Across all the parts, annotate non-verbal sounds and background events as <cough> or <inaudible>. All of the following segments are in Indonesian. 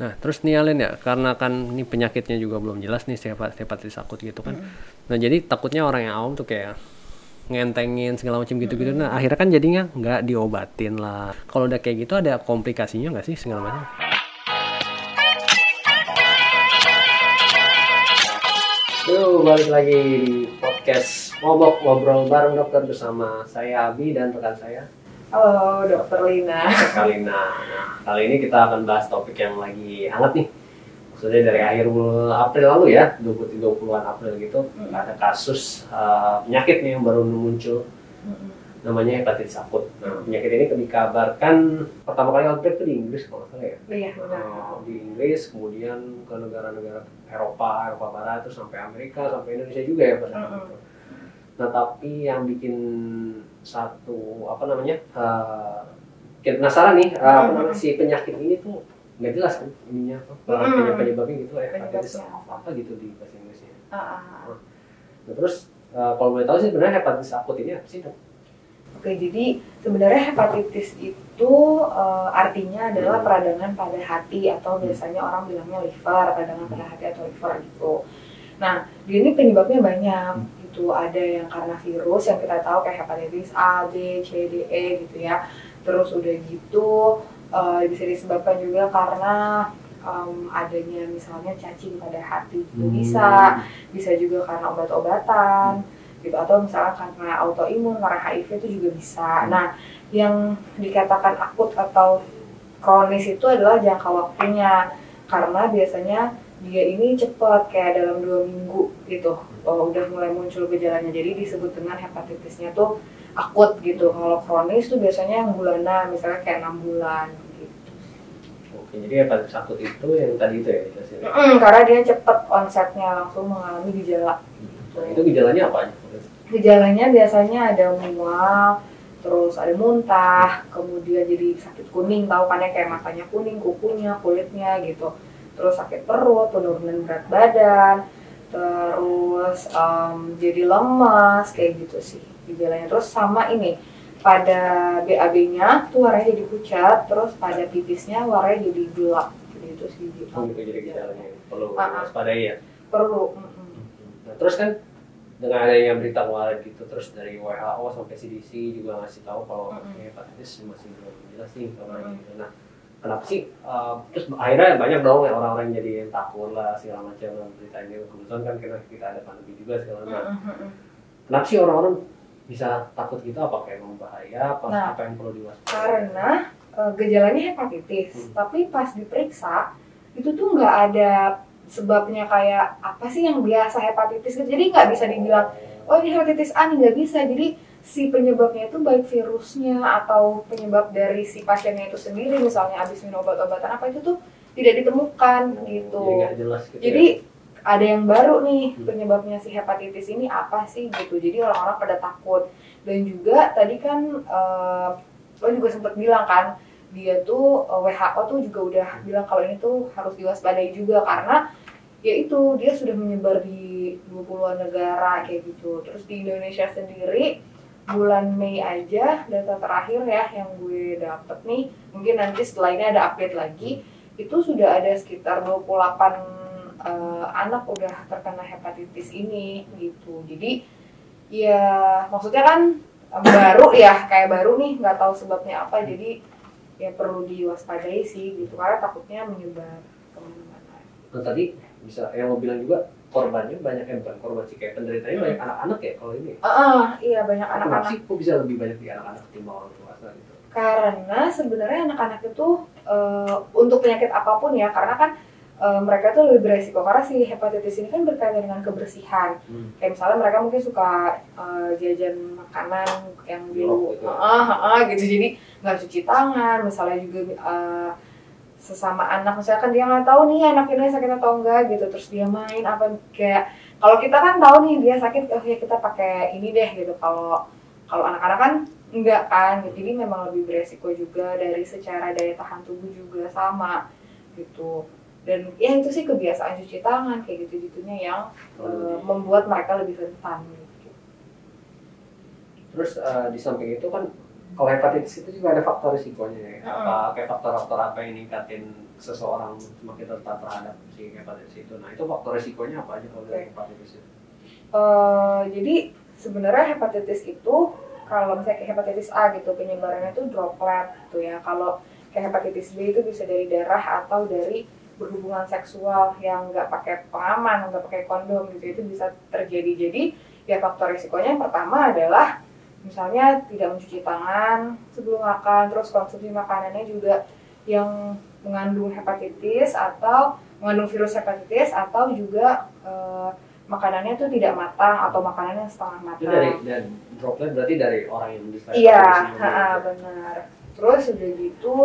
Nah, terus nih Alin ya, karena kan ini penyakitnya juga belum jelas nih hepat- hepatitis akut gitu kan. Nah, jadi takutnya orang yang awam tuh kayak ngentengin segala macam gitu-gitu. Nah, akhirnya kan jadinya nggak diobatin lah. Kalau udah kayak gitu ada komplikasinya nggak sih segala macam? Yuk, balik lagi di podcast Ngobok Ngobrol bareng dokter bersama saya Abi dan rekan saya Halo, Dokter Lina. Kalina. Nah, kali ini kita akan bahas topik yang lagi hangat nih. Maksudnya dari akhir April lalu ya, 20-20-an April gitu, Hmm. ada kasus uh, penyakit nih yang baru muncul, namanya hepatitis akut. Nah, penyakit ini dikabarkan pertama kali outbreak itu di Inggris kalau nggak salah ya. Iya, benar. Uh, di Inggris, kemudian ke negara-negara Eropa, Eropa Barat, terus sampai Amerika, sampai Indonesia juga ya pada Mm-mm. itu. Nah, tapi yang bikin satu apa namanya uh, bikin penasaran nih uh, apa namanya si penyakit ini tuh nggak jelas kan ininya apa uh, penyebab penyebabnya gitu ya hepatitis apa? apa gitu di bahasa Inggrisnya. Ah, ah. Nah, terus uh, kalau boleh tahu sih sebenarnya hepatitis akut ini apa sih dok? Oke, jadi sebenarnya hepatitis itu eh, artinya adalah Hmm. peradangan pada hati atau biasanya orang bilangnya liver, peradangan pada hati atau liver gitu. Nah, dia ini penyebabnya banyak gitu. Ada yang karena virus yang kita tahu kayak hepatitis A, B, C, D, E gitu ya. Terus udah gitu eh, bisa disebabkan juga karena em, adanya misalnya cacing pada hati itu Hmm. bisa bisa juga karena obat-obatan gitu atau misalnya karena autoimun karena HIV itu juga bisa. Nah, yang dikatakan akut atau kronis itu adalah jangka waktunya karena biasanya dia ini cepat kayak dalam dua minggu gitu oh, udah mulai muncul gejalanya jadi disebut dengan hepatitisnya tuh akut gitu kalau kronis tuh biasanya yang bulanan misalnya kayak enam bulan gitu Oke, jadi hepatitis akut itu yang tadi itu ya? Mm, karena dia cepet onsetnya langsung mengalami gejala Nah, itu gejalanya apa aja? gejalanya biasanya ada mual, terus ada muntah, kemudian jadi sakit kuning, tahu kan ya kayak matanya kuning, kukunya, kulitnya gitu. Terus sakit perut, penurunan berat badan, terus em, jadi lemas kayak gitu sih gejalanya. Terus sama ini pada BAB-nya tuh warnanya jadi pucat, terus pada pipisnya warnanya jadi gelap. Jadi itu sih gitu. Oh gitu jadi gejalanya perlu Ah, ah. waspadai ya. Perlu. Nah, terus kan dengan adanya berita kemarin gitu, terus dari WHO sampai CDC juga ngasih tahu kalau Mm-mm. hepatitis masih belum jelas nih kabarnya Mm-mm. gitu. Nah, kenapa sih? uh, terus akhirnya banyak dong yang orang-orang jadi yang takut lah segala macam berita ini. Kebetulan kan kita, kita ada pandemi juga segala macam. Nah, Mm-mm. kenapa sih orang-orang bisa takut gitu? Apa kayak memang bahaya? Apa, Nah, apa yang perlu diwaspadai? karena eh, gejalanya hepatitis Hmm. tapi pas diperiksa itu tuh nggak ada sebabnya kayak apa sih yang biasa hepatitis gitu jadi nggak bisa dibilang oh ini hepatitis A nih nggak bisa jadi si penyebabnya itu baik virusnya atau penyebab dari si pasiennya itu sendiri misalnya habis minum obat-obatan apa itu tuh tidak ditemukan gitu Jadi jelas gitu jadi ya. ada yang baru nih Hmm. penyebabnya si hepatitis ini apa sih gitu. Jadi orang-orang pada takut. Dan juga tadi kan eh, lo juga sempat bilang kan dia tuh eh, WHO tuh juga udah bilang kalau ini tuh harus diwaspadai juga karena ya itu dia sudah menyebar di 20-an negara kayak gitu. Terus di Indonesia sendiri bulan Mei aja data terakhir ya yang gue dapet nih. Mungkin nanti setelah ini ada update lagi. Itu sudah ada sekitar 28 eh, anak udah terkena hepatitis ini gitu. Jadi ya maksudnya kan baru ya kayak baru nih nggak tahu sebabnya apa. Jadi ya perlu diwaspadai sih gitu. Karena takutnya menyebar ke mana-mana. Nah tadi bisa yang lo bilang juga korbannya banyak yang bukan korban sih kayak penderitanya Hmm. banyak anak-anak ya kalau ini. Ah, ah, iya banyak Kenapa anak-anak sih kok bisa lebih banyak di anak-anak ketimbang orang dewasa gitu? karena sebenarnya anak-anak itu eh, untuk penyakit apa pun ya karena kan eh, mereka tuh lebih beresiko karena si hepatitis ini kan berkaitan dengan kebersihan Hmm. kayak misalnya mereka mungkin suka eh, jajan makanan yang dulu gitu. ah ah, gitu jadi nggak cuci tangan misalnya juga eh, sesama anak misalnya kan dia nggak tahu nih anak ini sakit atau enggak gitu terus dia main apa kayak kalau kita kan tahu nih dia sakit oh ya kita pakai ini deh gitu kalau kalau anak-anak kan enggak kan gitu. jadi memang lebih beresiko juga dari secara daya tahan tubuh juga sama gitu dan ya itu sih kebiasaan cuci tangan kayak gitu gitunya yang eh, membuat mereka lebih rentan gitu. Terus eh, di samping itu kan kalau hepatitis itu juga ada faktor risikonya ya. Hmm. Apa kayak faktor-faktor apa yang ningkatin seseorang semakin rentan terhadap si hepatitis itu. Nah itu faktor resikonya apa aja kalau dari hepatitis itu? Eh, jadi sebenarnya hepatitis itu kalau misalnya kayak hepatitis A gitu penyebarannya itu droplet gitu ya. Kalau kayak hepatitis B itu bisa dari darah atau dari berhubungan seksual yang nggak pakai pengaman, nggak pakai kondom gitu itu bisa terjadi. Jadi ya faktor risikonya yang pertama adalah misalnya tidak mencuci tangan sebelum makan, terus konsumsi makanannya juga yang mengandung hepatitis atau mengandung virus hepatitis atau juga eh, makanannya tuh tidak matang atau makanannya setengah Itu matang. dari dan droplet berarti dari orang yang menderita Iya, benar. Terus udah gitu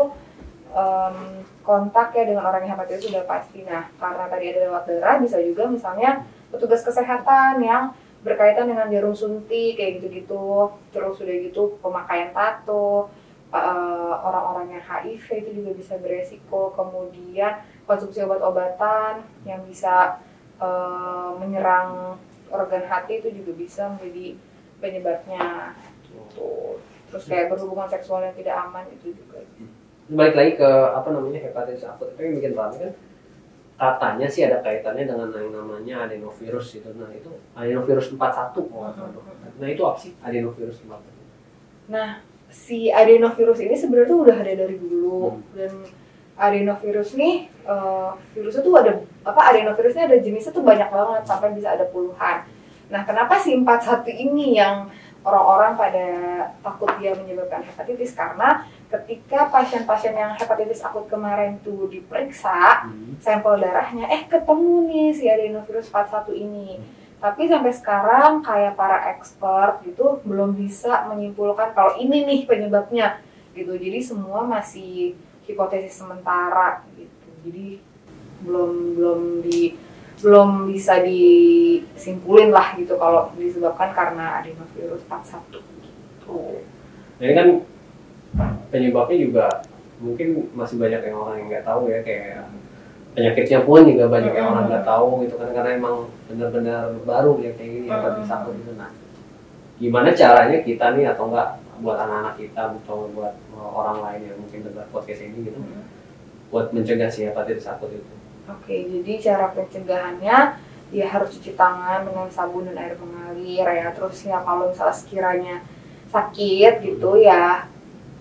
em, kontak ya dengan orang yang hepatitis sudah pasti. Nah, karena tadi ada lewat darah, bisa juga misalnya petugas kesehatan yang berkaitan dengan jarum suntik kayak gitu-gitu. Terus udah gitu pemakaian tato, eh, orang-orang yang HIV itu juga bisa beresiko. Kemudian konsumsi obat-obatan yang bisa eh, menyerang organ hati itu juga bisa menjadi penyebabnya gitu. Terus kayak berhubungan seksual yang tidak aman itu juga. Balik lagi ke apa namanya hepatitis akut itu yang bikin rame kan katanya sih ada kaitannya dengan yang namanya adenovirus itu. Nah itu adenovirus 41 kalau nggak salah. Nah itu apa sih adenovirus 41? Nah, si adenovirus ini sebenarnya tuh udah ada dari dulu Hmm. dan adenovirus nih eh, virusnya tuh ada apa adenovirusnya ada jenisnya tuh banyak banget sampai bisa ada puluhan. Nah, kenapa si 41 ini yang orang-orang pada takut dia menyebabkan hepatitis karena ketika pasien-pasien yang hepatitis akut kemarin tuh diperiksa sampel darahnya eh ketemu nih si adenovirus 41 ini. Tapi sampai sekarang kayak para expert gitu belum bisa menyimpulkan kalau ini nih penyebabnya gitu. Jadi semua masih hipotesis sementara gitu. Jadi belum belum di belum bisa disimpulin lah gitu kalau disebabkan karena adenovirus 41 gitu. Nah, ini kan penyebabnya juga mungkin masih banyak yang orang yang nggak tahu ya kayak penyakitnya pun juga banyak yang orang nggak tahu gitu kan karena emang benar-benar baru ya kayak gini hepatitis akut itu nah gimana caranya kita nih atau enggak buat anak-anak kita atau buat orang lain yang mungkin dengar podcast ini gitu buat mencegah si hepatitis akut itu? Oke, jadi cara pencegahannya ya harus cuci tangan dengan sabun dan air mengalir ya. Terus ya kalau misalnya sekiranya sakit gitu ya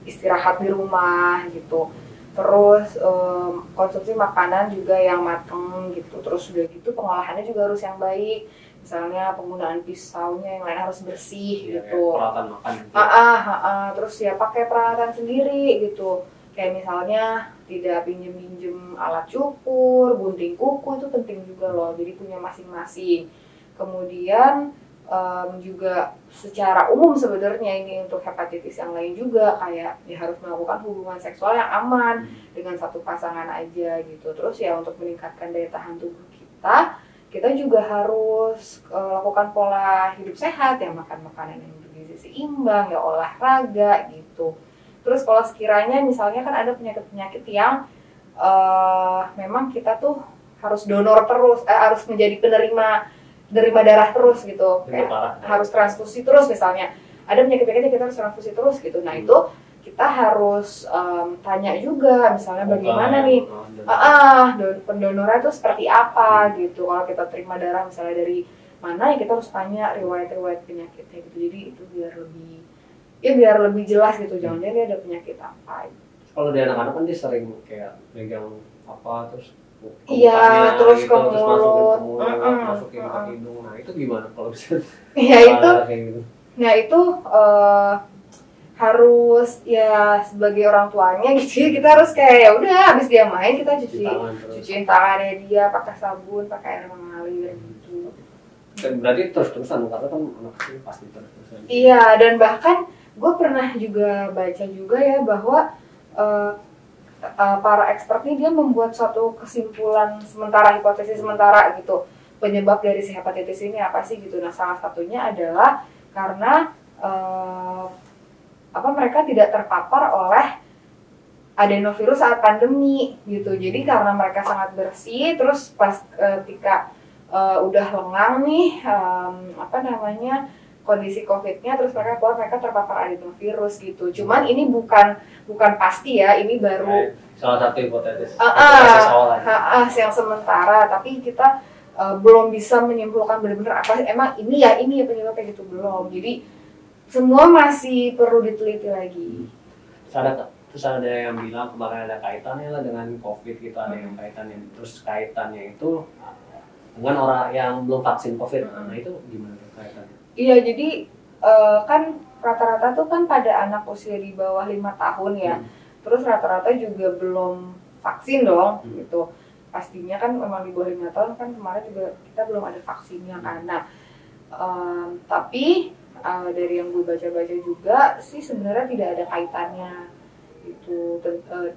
istirahat di rumah gitu. Terus em, konsumsi makanan juga yang mateng gitu. Terus udah gitu pengolahannya juga harus yang baik. Misalnya penggunaan pisaunya yang lain harus bersih Ya, gitu. peralatan makan gitu. Ah, ah, ah, ah. terus ya pakai peralatan sendiri gitu. Kayak misalnya tidak pinjem-pinjem alat cukur, gunting kuku itu penting juga loh. Jadi punya masing-masing. Kemudian em, juga secara umum sebenarnya ini untuk hepatitis yang lain juga kayak ya harus melakukan hubungan seksual yang aman dengan satu pasangan aja gitu. Terus ya untuk meningkatkan daya tahan tubuh kita, kita juga harus eh, lakukan pola hidup sehat ya makan makanan yang bergizi seimbang ya olahraga gitu terus kalau sekiranya misalnya kan ada penyakit-penyakit yang eh, memang kita tuh harus donor terus eh, harus menjadi penerima penerima darah terus gitu Itu kayak harus transfusi terus misalnya ada penyakit-penyakit yang kita harus transfusi terus gitu nah itu kita harus em, tanya juga misalnya bagaimana nih Oh, dan- Ah, ah, don- pendonornya itu seperti apa gitu. Kalau kita terima darah misalnya dari mana ya kita harus tanya riwayat-riwayat penyakitnya gitu. Jadi itu biar lebih ya biar lebih jelas gitu. Jangan-jangan dia ada penyakit apa. kalau di anak-anak kan dia sering kayak megang apa terus Iya, terus gitu, ke terus mulut. mulut, Mm-mm, masukin ke hidung. Nah, itu gimana kalau bisa? Ya <laughs> itu, kayak gitu. nah itu eh, harus ya sebagai orang tuanya gitu ya kita harus kayak ya udah habis dia main kita Cuci cuci tangan terus. cuciin tangannya dia pakai sabun pakai air mengalir gitu. Dan berarti terus-terusan karena kan anak kecil pasti terus-terusan. Iya, dan bahkan gue pernah juga baca juga ya bahwa eh, eh, para expert ini dia membuat suatu kesimpulan sementara hipotesis sementara gitu penyebab dari si hepatitis ini apa sih gitu. Nah salah satunya adalah karena eh, apa mereka tidak terpapar oleh adenovirus saat pandemi gitu. Jadi karena mereka sangat bersih, terus pas eh, ketika eh, udah lengang nih, em, apa namanya kondisi COVID-nya terus mereka keluar mereka terpapar adenovirus gitu. Cuman ini bukan bukan pasti ya, ini baru salah satu hipotesis uh, hipotesis uh, aja. uh, yang sementara tapi kita uh, belum bisa menyimpulkan benar-benar apa emang ini ya ini ya penyebabnya gitu belum. Jadi semua masih perlu diteliti lagi. Terus ada terus ada yang bilang kemarin ada kaitannya lah dengan covid gitu ada yang kaitannya terus kaitannya itu dengan orang yang belum vaksin covid Hmm. nah itu gimana kaitannya Iya, jadi eh, kan rata-rata tuh kan pada anak usia di bawah lima tahun ya. Hmm. Terus rata-rata juga belum vaksin dong, Hmm. gitu. Pastinya kan memang di bawah lima tahun kan kemarin juga kita belum ada vaksinnya kan. Nah, em, tapi eh, dari yang gue baca-baca juga sih sebenarnya tidak ada kaitannya, itu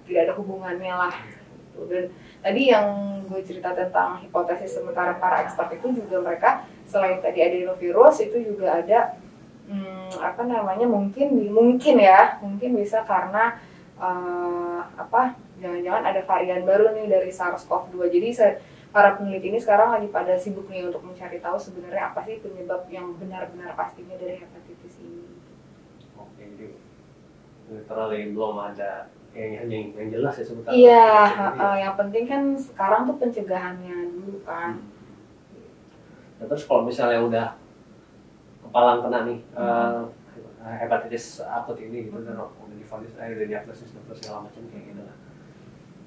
tidak ada hubungannya lah. Gitu. Dan tadi yang gue cerita tentang hipotesis sementara para expert itu juga mereka selain tadi adenovirus itu juga ada hmm, apa namanya mungkin mungkin ya mungkin bisa karena eh, apa jangan-jangan ada varian baru nih dari SARS-CoV-2 jadi para peneliti ini sekarang lagi pada sibuk nih untuk mencari tahu sebenarnya apa sih penyebab yang benar-benar pastinya dari hepatitis ini. Oke jadi literally belum ada yang yang, yang jelas ya sebentar iya eh, yang penting kan sekarang tuh pencegahannya dulu kan Nah, terus kalau misalnya udah kepalang kena nih Hmm. eh, hepatitis akut ini gitu dan udah divonis, eh, udah diagnosis dokter segala macam kayak gitu lah.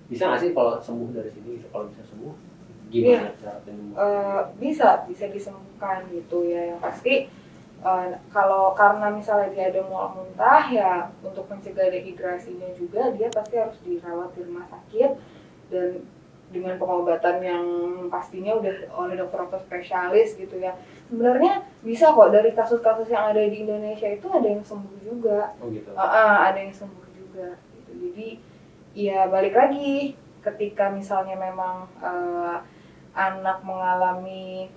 Bisa nggak sih kalau sembuh dari sini gitu? Kalau bisa sembuh, gimana cara penyembuhan? Eh, bisa bisa disembuhkan gitu ya yang pasti eh, kalau karena misalnya dia ada mual muntah ya untuk mencegah dehidrasinya juga dia pasti harus dirawat di rumah sakit dan dengan pengobatan yang pastinya udah oleh dokter-dokter spesialis gitu ya sebenarnya bisa kok dari kasus-kasus yang ada di Indonesia itu ada yang sembuh juga oh gitu. Ah, ah, ada yang sembuh juga gitu. Jadi ya balik lagi ketika misalnya memang eh, anak mengalami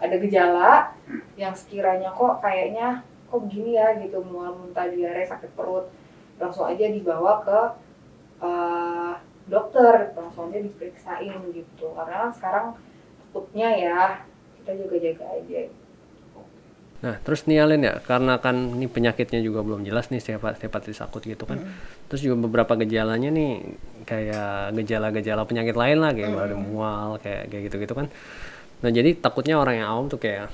ada gejala yang sekiranya kok kayaknya kok begini ya gitu mual muntah diare sakit perut langsung aja dibawa ke eh, dokter langsung aja diperiksain gitu. Karena kan sekarang takutnya ya kita juga jaga aja. Nah, terus nih Alin ya, karena kan ini penyakitnya juga belum jelas nih hepat- hepatitis akut gitu kan. Terus juga beberapa gejalanya nih kayak gejala-gejala penyakit lain lah kayak ada mual kayak kayak gitu-gitu kan. Nah, jadi takutnya orang yang awam tuh kayak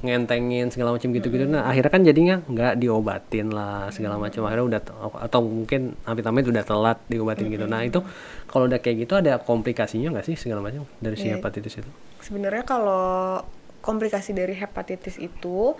ngentengin segala macam gitu-gitu. Nah, akhirnya kan jadinya nggak diobatin lah segala macam. Akhirnya udah atau mungkin amit-amit udah telat diobatin gitu. Nah, itu kalau udah kayak gitu ada komplikasinya nggak sih segala macam dari si Iya. hepatitis itu? Sebenarnya kalau komplikasi dari hepatitis itu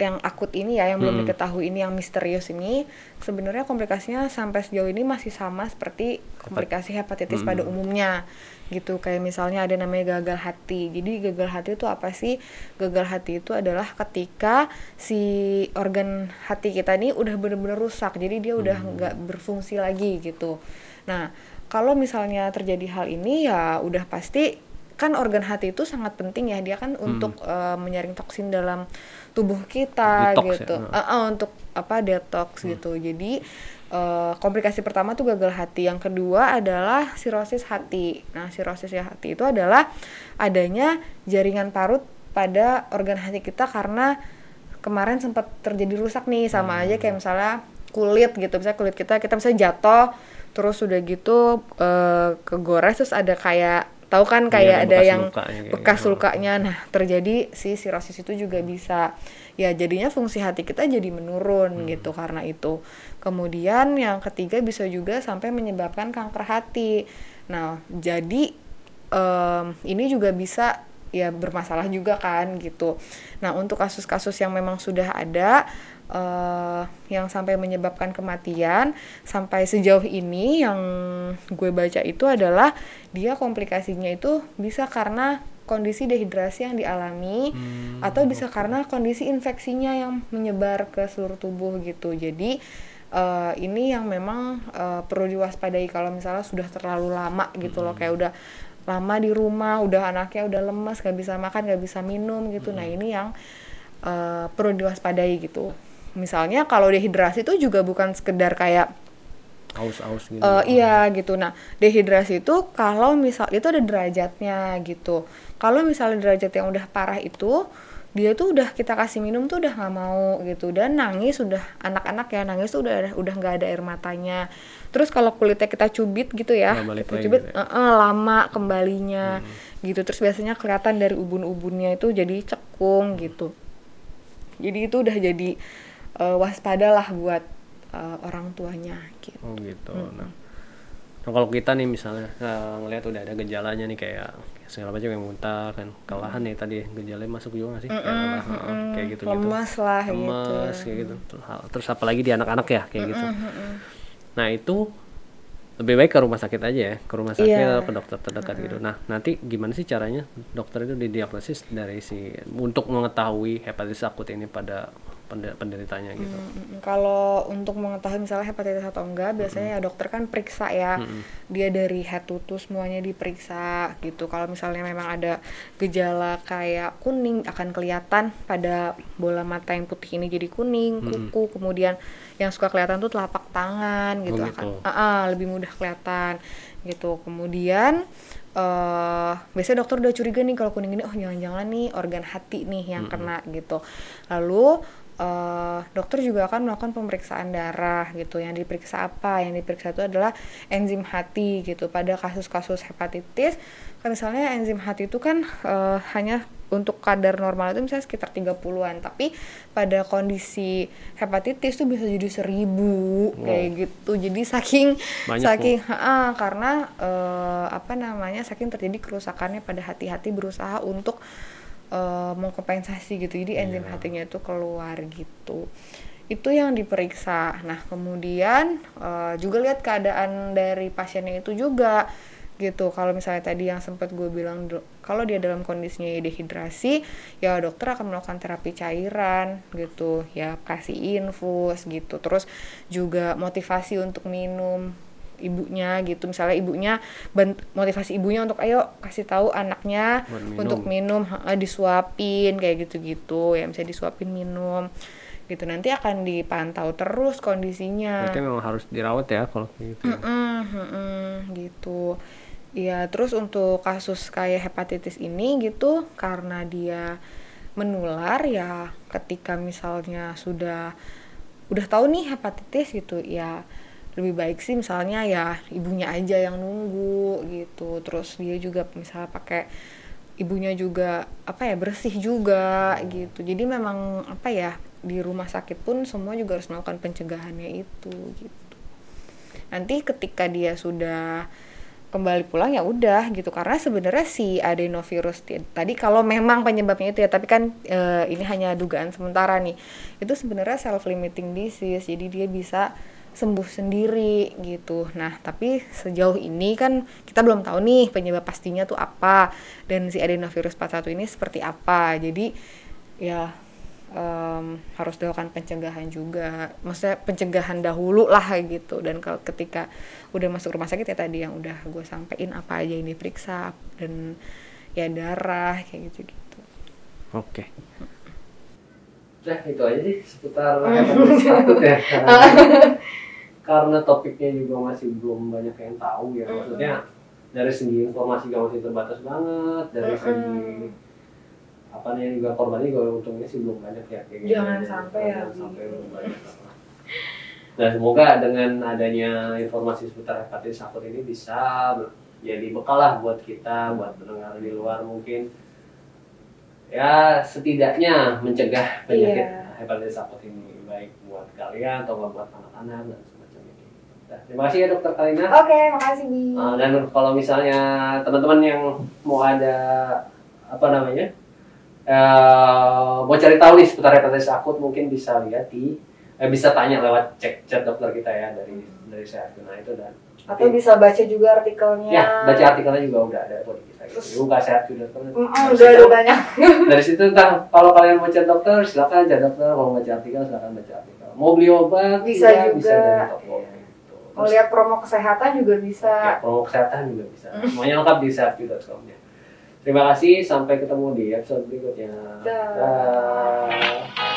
yang akut ini ya yang belum Hmm. diketahui ini yang misterius ini sebenarnya komplikasinya sampai sejauh ini masih sama seperti komplikasi hepatitis pada Hmm. umumnya gitu. Kayak misalnya ada namanya gagal hati. Jadi gagal hati itu apa sih? Gagal hati itu adalah ketika si organ hati kita ini udah bener-bener rusak jadi dia udah nggak berfungsi lagi gitu. Nah kalau misalnya terjadi hal ini ya udah pasti kan organ hati itu sangat penting ya dia kan untuk eh, menyaring toksin dalam tubuh kita Detox ya, gitu. hmm. Eh, eh, untuk apa detox gitu. Jadi eh, komplikasi pertama tuh gagal hati. Yang kedua adalah sirosis hati. Nah sirosis ya hati itu adalah adanya jaringan parut pada organ hati kita karena kemarin sempat terjadi rusak nih sama aja kayak misalnya kulit gitu. Misalnya kulit kita kita bisa jatuh terus udah gitu eh, kegores terus ada kayak tahu kan Iya, ada kayak ada bekas yang lukanya bekas gitu. lukanya. Nah terjadi si sirosis itu juga bisa. Ya jadinya fungsi hati kita jadi menurun gitu karena itu. Kemudian yang ketiga bisa juga sampai menyebabkan kanker hati. Nah jadi em, ini juga bisa ya bermasalah juga kan gitu. Nah untuk kasus-kasus yang memang sudah ada eh, yang sampai menyebabkan kematian sampai sejauh ini yang gue baca itu adalah dia komplikasinya itu bisa karena kondisi dehidrasi yang dialami atau bisa karena kondisi infeksinya yang menyebar ke seluruh tubuh gitu. Jadi eh, ini yang memang eh, perlu diwaspadai kalau misalnya sudah terlalu lama gitu loh. Kayak udah lama di rumah udah anaknya udah lemas gak bisa makan gak bisa minum gitu. Nah ini yang eh, perlu diwaspadai gitu misalnya kalau dehidrasi itu juga bukan sekedar kayak Aus-aus gitu. Eh, iya gitu. Nah, dehidrasi itu kalau misal itu ada derajatnya gitu. Kalau misalnya derajat yang udah parah itu dia tuh udah kita kasih minum tuh udah nggak mau gitu dan nangis udah anak-anak ya nangis tuh udah udah nggak ada air matanya terus kalau kulitnya kita cubit gitu ya kita cubit gitu ya? eh, lama kembalinya gitu terus biasanya kelihatan dari ubun-ubunnya itu jadi cekung gitu jadi itu udah jadi eh, waspada lah buat eh, orang tuanya gitu Oh gitu. Nah, nah kalau kita nih misalnya eh, ngelihat udah ada gejalanya nih kayak segala macam yang muntah kan, kelelahan nih tadi gejalanya masuk juga nggak sih? Kayak lelah, heeh, kayak gitu gitu. lemas lah gitu Lemes kayak gitu. Terus, apalagi di anak-anak ya kayak gitu. Nah itu lebih baik ke rumah sakit aja ya, ke rumah sakit atau ke dokter terdekat gitu. Nah nanti gimana sih caranya dokter itu didiagnosis dari si untuk mengetahui hepatitis akut ini pada penderitanya gitu. Mm, Kalau untuk mengetahui misalnya hepatitis atau enggak, biasanya ya dokter kan periksa ya. Dia dari head to toe semuanya diperiksa gitu. Kalau misalnya memang ada gejala kayak kuning akan kelihatan pada bola mata yang putih ini jadi kuning, kuku, kemudian yang suka kelihatan tuh telapak tangan gitu, Oh, akan gitu. Ah, ah, lebih mudah kelihatan gitu. Kemudian eh biasanya dokter udah curiga nih kalau kuning ini oh jangan-jangan nih organ hati nih yang kena gitu. Lalu eh dokter juga akan melakukan pemeriksaan darah gitu. Yang diperiksa apa? Yang diperiksa itu adalah enzim hati gitu. Pada kasus-kasus hepatitis, kan misalnya enzim hati itu kan eh, hanya untuk kadar normal itu misalnya sekitar 30-an, tapi pada kondisi hepatitis tuh bisa jadi seribu kayak gitu. Jadi saking Banyak, saking ha, karena eh, apa namanya saking terjadi kerusakannya pada hati-hati berusaha untuk eh, mengkompensasi gitu. Jadi enzim hatinya itu keluar gitu. Itu yang diperiksa. Nah, kemudian eh, juga lihat keadaan dari pasiennya itu juga gitu. Kalau misalnya tadi yang sempat gue bilang kalau dia dalam kondisinya dehidrasi, ya dokter akan melakukan terapi cairan gitu, ya kasih infus gitu. Terus juga motivasi untuk minum ibunya gitu misalnya ibunya motivasi ibunya untuk ayo kasih tahu anaknya minum. untuk minum disuapin kayak gitu-gitu ya bisa disuapin minum gitu nanti akan dipantau terus kondisinya Berarti memang harus dirawat ya kalau kayak gitu. ya. Mm-mm, mm-mm, gitu. Ya, terus untuk kasus kayak hepatitis ini gitu karena dia menular ya ketika misalnya sudah udah tahu nih hepatitis gitu ya lebih baik sih misalnya ya ibunya aja yang nunggu gitu. Terus dia juga misalnya pakai ibunya juga apa ya bersih juga gitu. Jadi memang apa ya di rumah sakit pun semua juga harus melakukan pencegahannya itu gitu nanti ketika dia sudah kembali pulang ya udah gitu karena sebenarnya si adenovirus tadi kalau memang penyebabnya itu ya tapi kan eh, ini hanya dugaan sementara nih itu sebenarnya self limiting disease jadi dia bisa sembuh sendiri gitu. Nah tapi sejauh ini kan kita belum tahu nih penyebab pastinya tuh apa dan si adenovirus 41 ini seperti apa. Jadi ya em, harus dilakukan pencegahan juga. Maksudnya pencegahan dahulu lah gitu. Dan kalau ketika udah masuk rumah sakit ya tadi yang udah gue sampein apa aja yang diperiksa dan ya darah kayak gitu gitu Oke. Nah itu aja sih seputar <laughs> hepatitis akut ya. <laughs> Karena, topiknya juga masih belum banyak yang tahu ya. Maksudnya dari segi informasi juga masih terbatas banget. Dari segi apa nih juga korbannya juga untungnya sih belum banyak ya. Kayak gitu. Jangan sampai ya, Jangan sampai Bi. belum banyak. Nah semoga dengan adanya informasi seputar hepatitis akut ini bisa jadi bekal lah buat kita, buat pendengar di luar mungkin ya setidaknya mencegah penyakit Iya. hepatitis akut ini baik buat kalian atau buat anak-anak dan semacamnya gitu. Nah, terima kasih ya dokter Kalina. Oke, makasih Bi. Uh, dan kalau misalnya teman-teman yang mau ada apa namanya eh mau cari tahu nih seputar hepatitis akut mungkin bisa lihat di eh, bisa tanya lewat cek chat dokter kita ya dari dari sehat nah itu dan Atau bisa baca juga artikelnya. ya baca artikelnya juga udah ada di kita gitu. Terus- buka sehat juga Mm, udah ada banyak. <laughs> dari situ ntar kalau kalian mau chat dokter silakan chat dokter kalau mau baca artikel silakan baca artikel mau beli obat Bisa juga, juga. bisa dari toko Iya. gitu. Mau lihat promo kesehatan juga bisa. ya, promo kesehatan juga bisa semuanya lengkap di sehatku.com ya terima kasih sampai ketemu di episode berikutnya Dah. Dah.